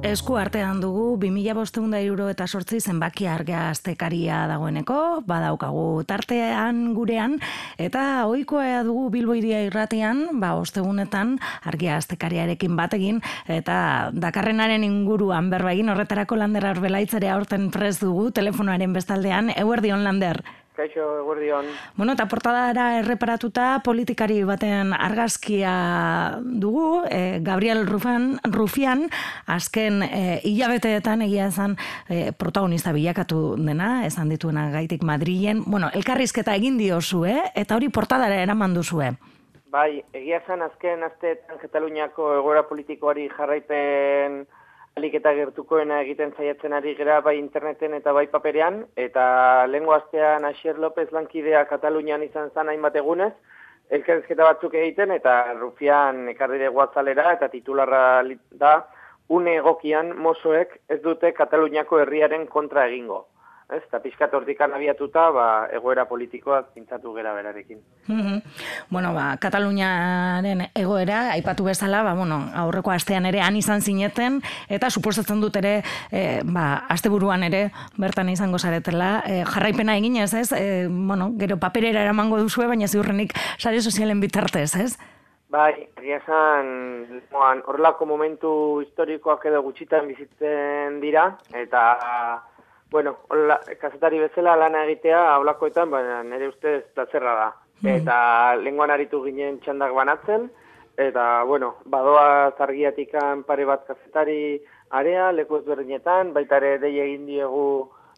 Esku artean dugu 2500 euro eta sortzi zenbaki argia aztekaria dagoeneko, badaukagu tartean gurean, eta ohikoa dugu bilboidia irratean, ba, ostegunetan argia aztekariarekin bategin, eta dakarrenaren inguruan berbaigin horretarako lander arbelaitzare aurten prez dugu, telefonoaren bestaldean, eguerdion lander. Kaixo, eguerdion. Bueno, eta portadara erreparatuta politikari baten argazkia dugu, e, Gabriel Rufan, Rufian, azken e, hilabeteetan egia esan e, protagonista bilakatu dena, esan dituena gaitik Madrilen. Bueno, elkarrizketa egin diozu, eh? eta hori portadara eraman duzue. Bai, egia esan azken azteetan Kataluniako egora politikoari jarraipen alik eta gertukoena egiten zaiatzen ari gera bai interneten eta bai paperean, eta lengua astean Asier López lankidea Katalunian izan zan hainbat egunez, elkerzketa batzuk egiten, eta Rufian ekarri dugu eta titularra da, une egokian mozoek ez dute Kataluniako herriaren kontra egingo ez, eta pixkat hortikan abiatuta, ba, egoera politikoak pintzatu gera berarekin. Mm Bueno, ba, Kataluniaren egoera, aipatu bezala, ba, bueno, aurreko astean ere han izan zineten, eta suposatzen dut ere, e, ba, asteburuan ere, bertan izango zaretela, e, jarraipena egin ez, ez, e, bueno, gero paperera eramango duzue, baina ziurrenik sare sozialen bitartez, ez? Bai, egia esan, horrelako momentu historikoak edo gutxitan bizitzen dira, eta bueno, hola, kazetari bezala lana egitea aulakoetan, baina nire ustez plazerra da. Mm. Eta lenguan aritu ginen txandak banatzen, eta, bueno, badoa zargiatikan pare bat kazetari area, leku ezberdinetan, baita ere dei egin diegu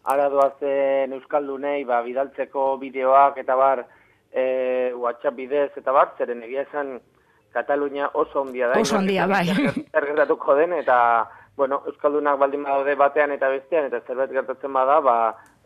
ara doazen Euskaldunei, ba, bidaltzeko bideoak eta bar, e, WhatsApp bidez eta bar, zeren egia esan Katalunia oso ondia da. Oso ondia, bai. Ergertatuko den, eta bueno, Euskaldunak baldin badaude batean eta bestean, eta zerbait gertatzen bada, ba,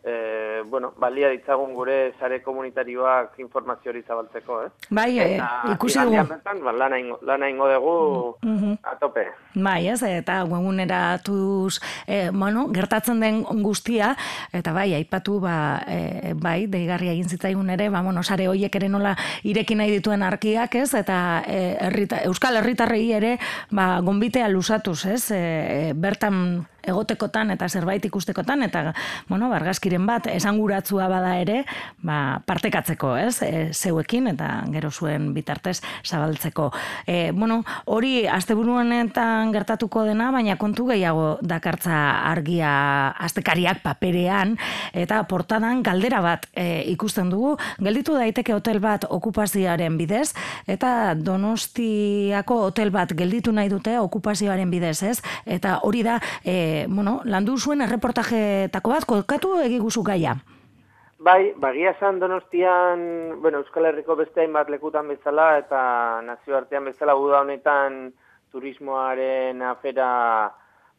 e, bueno, balia ditzagun gure sare komunitarioak informazio hori zabaltzeko, eh? Bai, e, ikusi dugu. Ba, lana, ingo, lana ingo dugu mm atope. Bai, ez, eta guegunera tuz, e, bueno, gertatzen den guztia, eta bai, aipatu, ba, e, bai, deigarria egin zitzaigun ere, ba, bueno, sare hoiek ere nola irekin nahi dituen arkiak, ez, eta e, errita, Euskal Herritarrei ere, ba, gombitea lusatuz, ez, e, bertan egotekotan eta zerbait ikustekotan eta bueno, bargazkiren bat esanguratzua bada ere, ba, partekatzeko, ez? E, zeuekin eta gero zuen bitartez zabaltzeko. E, bueno, hori asteburuanetan gertatuko dena, baina kontu gehiago dakartza argia astekariak paperean eta portadan galdera bat e, ikusten dugu, gelditu daiteke hotel bat okupazioaren bidez eta Donostiako hotel bat gelditu nahi dute okupazioaren bidez, ez? Eta hori da e, bueno, landu zuen erreportajetako bat, kolkatu egiguzu gaia. Bai, bagia esan donostian, bueno, Euskal Herriko beste hainbat lekutan bezala eta nazioartean bezala uda honetan turismoaren afera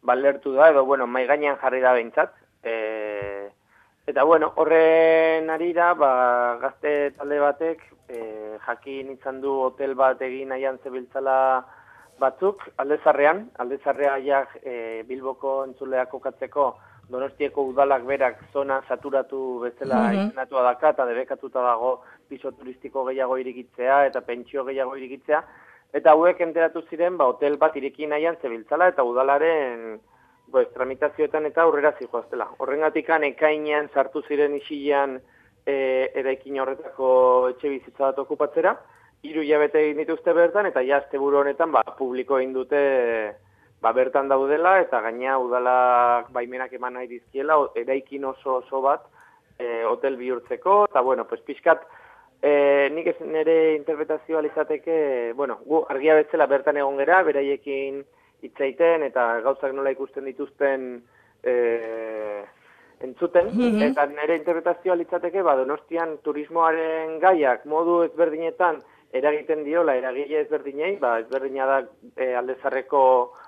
balertu da, edo, bueno, mai gainean jarri da behintzat. E, eta, bueno, horren arira, ba, gazte talde batek, e, jakin izan du hotel bat egin nahian zebiltzala batzuk aldezarrean, aldezarrea ja e, Bilboko entzuleak kokatzeko Donostieko udalak berak zona saturatu bezala mm -hmm. daka eta debekatuta dago piso turistiko gehiago irigitzea eta pentsio gehiago irigitzea eta hauek enteratu ziren ba hotel bat ireki nahian zebiltzala eta udalaren pues, tramitazioetan eta aurrera zijoaztela. Horrengatikan ekainean sartu ziren isilean e, eraikin horretako etxe bizitza bat okupatzera, hiru jabete egin dituzte bertan, eta jazte buru honetan, ba, publiko egin dute, ba, bertan daudela, eta gaina udalak baimenak eman nahi dizkiela, eraikin oso oso bat, e, hotel bihurtzeko, eta, bueno, pues, pixkat, e, nik ez nire interpretazioa izateke, bueno, gu argia betzela bertan egon gera, beraiekin itzaiten, eta gauzak nola ikusten dituzten, e, entzuten, mm eta nire interpretazioa litzateke, ba, donostian turismoaren gaiak modu ezberdinetan eragiten diola eragile ezberdinei, ba ezberdina da e, aldezarreko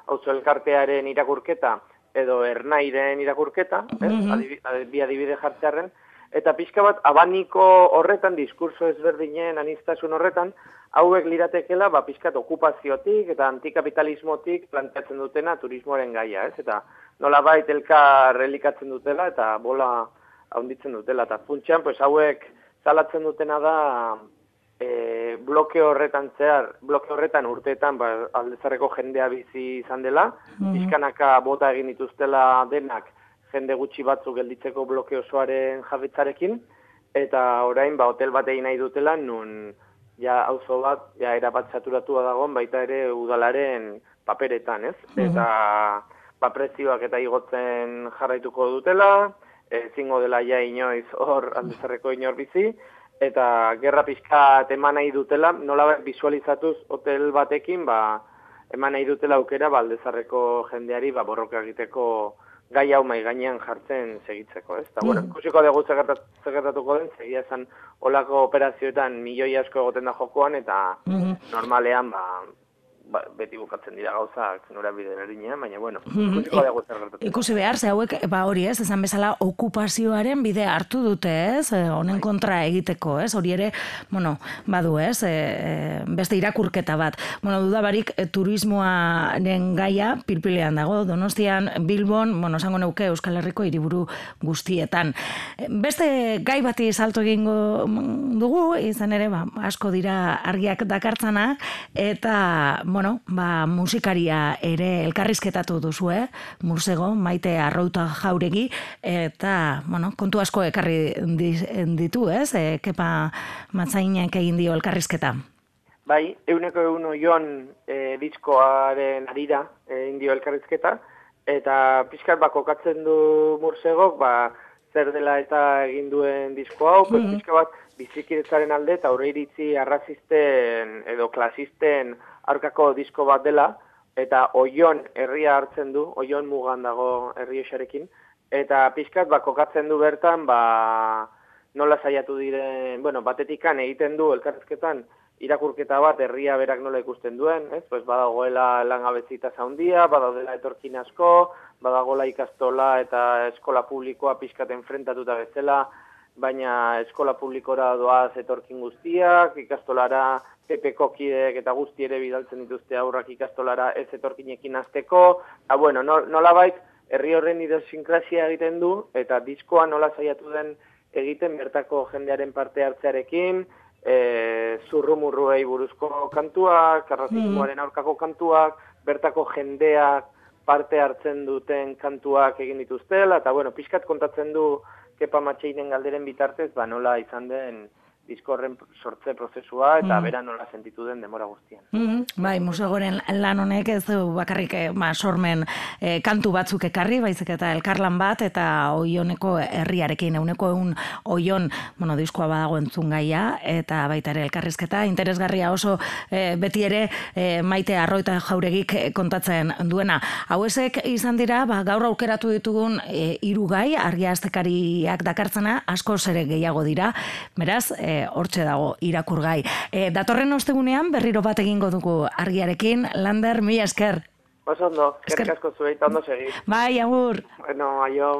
auzo elkartearen irakurketa edo ernairen irakurketa, mm -hmm. bi adibide jartzearren, eta pixka bat abaniko horretan, diskurso ezberdinen anistasun horretan, hauek liratekela, ba, pixkat okupaziotik eta antikapitalismotik planteatzen dutena turismoaren gaia, ez? Eta nola bait elkar relikatzen dutela eta bola haunditzen dutela. Eta funtsean, pues, hauek zalatzen dutena da e, bloke horretan zehar, bloke horretan urteetan ba, aldezarreko jendea bizi izan dela, mm -hmm. bota egin dituztela denak jende gutxi batzuk gelditzeko bloke osoaren jabetzarekin, eta orain ba, hotel bat egin nahi dutela, nun ja auzo bat, ja erabat saturatua dagoen baita ere udalaren paperetan, ez? Mm Eta ba, prezioak eta igotzen jarraituko dutela, ezingo dela ja inoiz hor aldezarreko inor bizi, eta gerra pixka eman nahi dutela, nola visualizatuz hotel batekin, ba, eman nahi dutela aukera, ba, aldezarreko jendeari, ba, borroka egiteko gai hau mai gainean jartzen segitzeko, ez? Eta, mm. bueno, kusiko dugu zegertatuko den, segia esan olako operazioetan milioi asko egoten da jokoan, eta mm normalean, ba, ba, beti bukatzen dira gauzak nora bide baina bueno, mm -hmm. ikusi behar, ze hauek, ba hori ez, esan bezala okupazioaren bide hartu dute ez, eh, honen bai. kontra egiteko ez, hori ere, bueno, badu ez, e, beste irakurketa bat. Bueno, dudabarik e, turismoaren gaia pilpilean dago, donostian, Bilbon, bueno, esango neuke Euskal Herriko hiriburu guztietan. Beste gai bati salto egingo dugu, izan ere, ba, asko dira argiak dakartzana, eta, bueno, bueno, ba, musikaria ere elkarrizketatu duzu, eh? Mursego, maite arrauta jauregi, eta, bueno, kontu asko ekarri ditu, ez? E, kepa matzainak egin dio elkarrizketa. Bai, euneko egun joan e, diskoaren arira e, indio elkarrizketa, eta pixkat bako katzen du mursego, ba, zer dela eta egin duen disko hau, mm -hmm. pixka bat bizikiretzaren alde eta aurre iritzi arrazisten edo klasisten aurkako disko bat dela, eta oion herria hartzen du, oion mugan dago herri esarekin, eta pixkat ba, kokatzen du bertan, ba, nola saiatu diren, bueno, batetikan egiten du elkarrezketan, irakurketa bat herria berak nola ikusten duen, ez? Pues badagoela langabezita zaundia, badaudela etorkin asko, badagola ikastola eta eskola publikoa pixkaten frentatuta bezala, baina eskola publikora doaz etorkin guztiak, ikastolara pepeko kideek eta guzti ere bidaltzen dituzte aurrak ikastolara ez etorkinekin azteko, eta bueno, nola bait, herri horren idosinkrasia egiten du, eta diskoa nola saiatu den egiten bertako jendearen parte hartzearekin, e, zurrumurruei buruzko kantuak, karrazismoaren mm. aurkako kantuak, bertako jendeak parte hartzen duten kantuak egin dituztela, eta bueno, pixkat kontatzen du kepa matxeinen galderen bitartez, ba nola izan den diskorren sortze prozesua eta mm. bera nola sentitu den demora guztian. Mm. Bai, museoren lan honek ez du bakarrik eh, ba, sormen eh, kantu batzuk ekarri, baizik eta elkarlan bat eta oioneko herriarekin, euneko egun oion, bueno, diskoa badago entzun gaia, eta baita ere elkarrizketa, interesgarria oso eh, beti ere maite arroita jauregik kontatzen duena. Hau izan dira, ba, gaur aukeratu ditugun e, irugai, argia aztekariak dakartzena, asko zere gehiago dira, beraz, hortxe dago irakurgai. E, datorren ostegunean berriro bat egingo dugu argiarekin, Lander, mi esker. Oso ondo, esker asko zuei, ondo segi. Bai, agur. Bueno, aio.